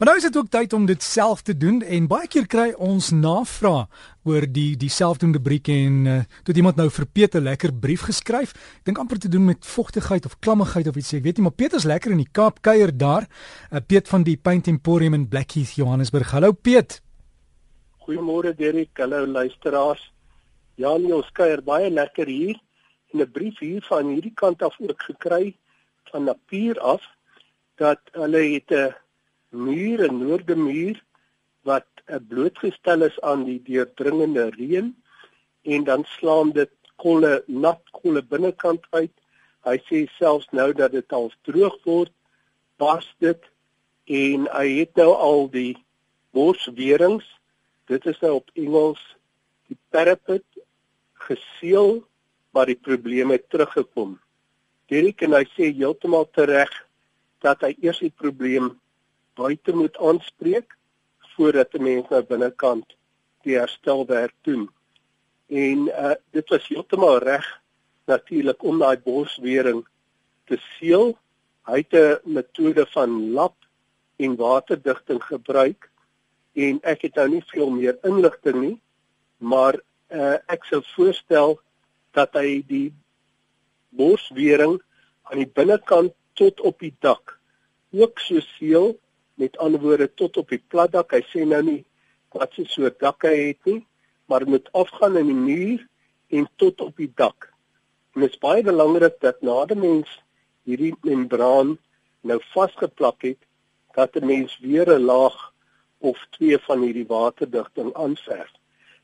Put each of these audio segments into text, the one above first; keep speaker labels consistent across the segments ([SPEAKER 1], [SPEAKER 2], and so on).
[SPEAKER 1] Maar nou is dit ook tyd om dit self te doen en baie keer kry ons navraag oor die die selfdoende briek en uh, toe iemand nou vir Peter lekker brief geskryf. Ek dink amper te doen met vogtigheid of klammigheid of iets. Ek weet nie, maar Peter's lekker in die Kaap kuier daar. Uh, Piet van die Paint Emporium in Blackheath, Johannesburg. Hallo Piet.
[SPEAKER 2] Goeiemôre Derek. Hallo luisteraars. Ja, nee, ons kuier baie lekker hier. En 'n brief hier van hierdie kant af ook gekry van Napier af dat hulle het 'n muur en noorde muur wat uh, blootgestel is aan die deurdringende reën en dan slaan dit kolle nat kolle binnekant uit. Hy sê selfs nou dat dit al droog word, pas dit en hy het nou al die borswerings. Dit is nou op Engels die parapet geseël, maar die probleme het teruggekom. Derek en hy sê heeltemal tereg dat hy eers die probleem buite moet aanspreek voordat 'n mens nou binnekant die herstelwerk doen. En uh dit was heeltemal reg natuurlik om daai borswering te seël. Hy het 'n metode van lap en waterdigting gebruik en ek het nou nie veel meer inligting nie, maar uh ek sou voorstel dat hy die borswering aan die binnekant tot op die dak ook so seël met ander woorde tot op die platdak. Hy sê nou nie wat se so dakke het nie, maar moet afgaan in die muur en tot op die dak. En dit is baie belangrik dat nadat mens hierdie membraan nou vasgeplak het, dat 'n mens weer 'n laag of twee van hierdie waterdigting aanverf.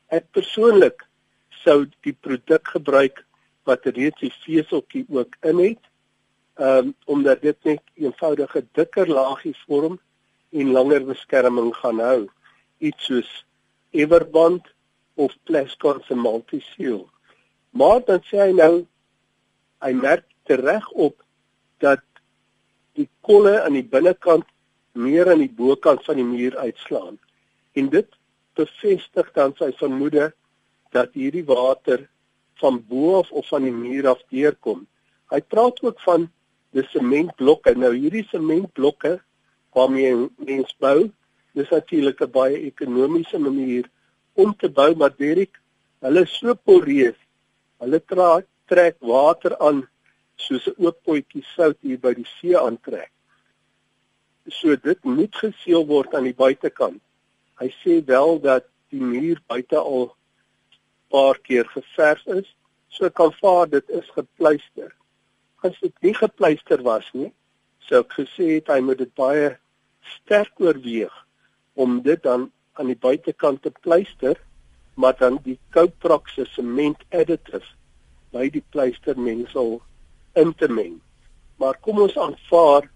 [SPEAKER 2] Ek persoonlik sou die produk gebruik wat reeds die veseltjie ook in het. Um, omdat dit net 'n eenvoudige dikker laagie vorm en langer beskerming gaan hou. Iets soos Everbond of Plascon se multi-seal maar dan sê hy nou hy merk tereg op dat die kolle aan die binnekant meer aan die bokant van die muur uitslaan. En dit bevestig dan sy vermoede dat hierdie water van bo af of van die muur af deurkom. Hy praat ook van die sementblokke. Nou hierdie sementblokke waarmee mens bou. Dis natuurlik 'n baie ekonomiese manier om te bou, maar Derek, hulle is so poreus. Hulle trek trek water aan soos 'n oop potjie sout hier by die see aantrek. So dit moet geseël word aan die buitekant. Hy sê wel dat die muur buite al paar keer geverf is, so kan vaar dit is gepluister. As dit nie gepluister was nie, sou ek gesê het hy moet dit baie sterk oorweeg om dit dan aan die buitekant te pleister, maar dan die Coprox se sement additive by die pleistermengsel in te meng. Maar kom ons aanvaar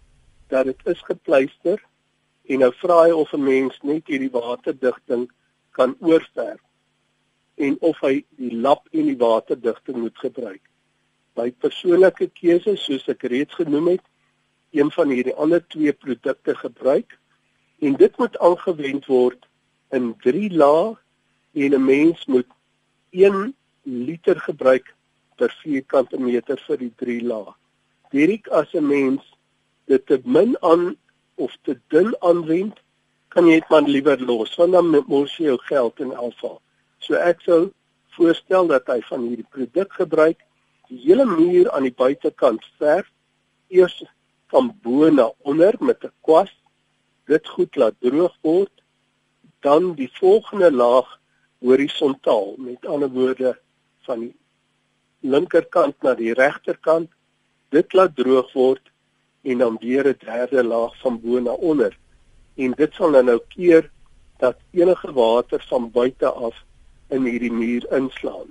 [SPEAKER 2] dat dit is gepleister en nou vra hy of 'n mens net hierdie waterdigting kan oorverf en of hy die lap en die waterdigting moet gebruik. By persoonlike keuses soos ek reeds genoem het, een van hierdie ander twee produkte gebruik en dit moet aangewend word in 3 lae en 'n mens moet 1 liter gebruik per vierkante meter vir die 3 lae. Direk as 'n mens dit te min aan of te dun aanwend, kan jy dit maar liewer los want dan mors jy jou geld in alfa. So ek sou voorstel dat hy van hierdie produk gebruik die hele muur aan die buitekant verf eers van bo na onder met 'n kwas dit goed laat droog word dan die volgende laag horisontaal met ander woorde van die linkerkant na die regterkant dit laat droog word en dan weer 'n derde laag van bo na onder en dit sal dan nou keer dat enige water van buite af in hierdie muur inslaan.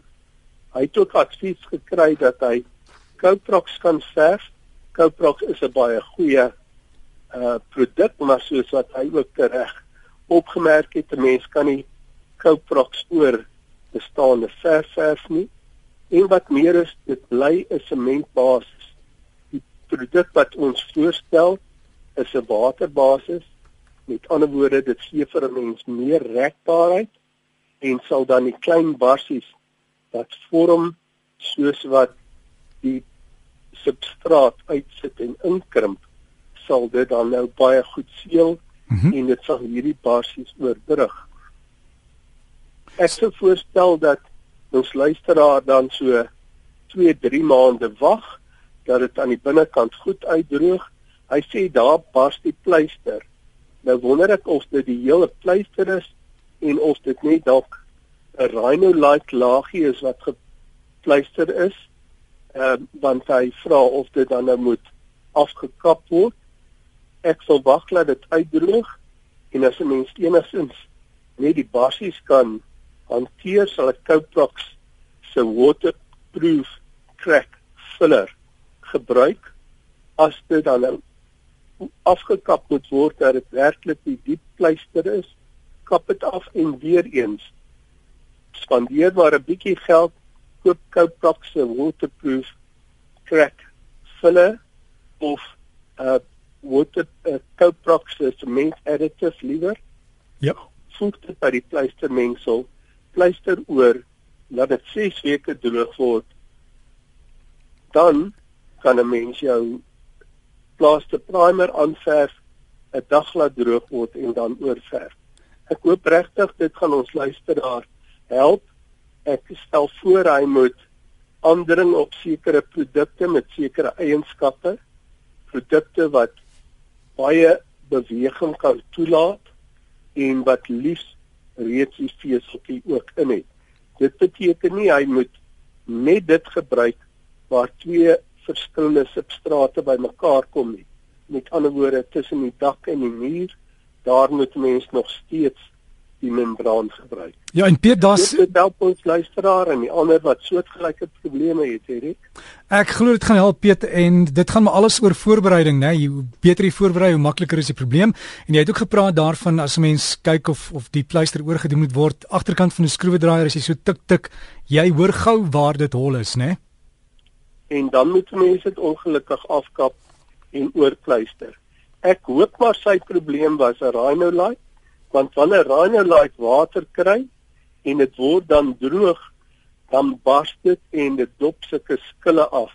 [SPEAKER 2] Hy het ook advies gekry dat hy Coprox kan verf Coprox is 'n baie goeie uh produk maar soos wat hy ook reg opgemerk het, 'n mens kan nie Coprox oor bestaande verf verf nie. En wat meer is, dit bly 'n sementbasis. Die produk wat ons voorstel is 'n waterbasis. Met ander woorde, dit gee vir 'n mens meer rekbaarheid en sal dan die klein barsies wat vorm soos wat die substraat uitsit en inkrimp, sal dit dan nou baie goed seël mm -hmm. en dit sal hierdie basies oorbrug. Ek sou voorstel dat ons luisteraar dan so 2-3 maande wag dat dit aan die binnekant goed uitdroog. Hy sê daar bars die pleister. Nou wonder ek of dit die hele pleister is en of dit net dalk 'n rhino-like laagie is wat gepleister is. Ehm uh, want hy vra of dit dan nou moet afgekap word. Ek sal wag dat dit uitdroog en as 'n mens enigstens net die basies kan hanteer sal ek Coprox se waterproof crack filler gebruik as dit dan nou afgekap moet word dat dit werklik die diep pleister is kap dit af en weer eens spandeer maar 'n bietjie geld koop Coprox se waterproof crack filler of 'n uh, water uh, Coprox cement additive liewer.
[SPEAKER 1] Ja.
[SPEAKER 2] Voeg dit by die pleistermengsel, pleister oor, laat dit 6 weke droog word. Dan kan 'n mens jou plaaster primer aanverf, 'n dag laat droog word en dan oorverf. Ek hoop regtig dit gaan ons luisteraar help. Ek stel voor hy moet aandring op sekere produkte met sekere eienskappe produkte wat baie beweging kan toelaat en wat liefs reeds die veseltjie ook in het. Dit beteken nie hy moet net dit gebruik waar twee verskillende substrate bymekaar kom nie. Met ander woorde tussen die dak en die muur, daar moet mens nog steeds die membraan gebruik.
[SPEAKER 1] Ja, en Piet, daar's
[SPEAKER 2] dit help ons luisteraar en die ander wat soortgelyke probleme het, Erik.
[SPEAKER 1] Ek glo dit gaan help Piet en dit gaan maar alles oor voorbereiding, né? Hoe beter jy voorberei, hoe makliker is die probleem. En jy het ook gepraat daarvan as 'n mens kyk of of die pleister oorgedoen moet word, agterkant van 'n skroewedraaier as jy so tik tik, jy hoor gou waar dit hol is, né?
[SPEAKER 2] En dan moet mense dit ongelukkig afkap en oorpleister. Ek hoop maar sy probleem was 'n rhinolite want wanneer rhinolite water kry en dit word dan droog dan bars dit en dit dop sulke skille af.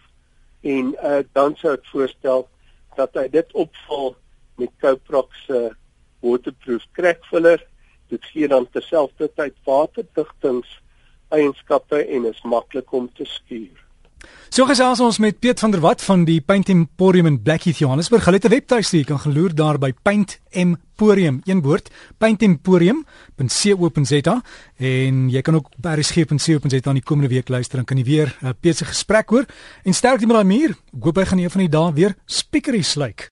[SPEAKER 2] En uh, dan sou ek voorstel dat hy dit opvul met Coprox se waterproof crack filler. Dit gee dan terselfdertyd waterdigtings eienskappe en is maklik om te skuur
[SPEAKER 1] So gesels ons met Piet van der Walt van die Paint Emporium in Blackheath Johannesburg. Hulle het 'n webtuiste, jy kan geloer daar by Paint Emporium, een woord, paintemporium.co.za en jy kan ook by rsg.co.za aan die komende week luister en kan jy weer uh, Piet se gesprek hoor. En sterkte met daai muur. Ek hoop hy gaan een van die dae weer speakery sluik.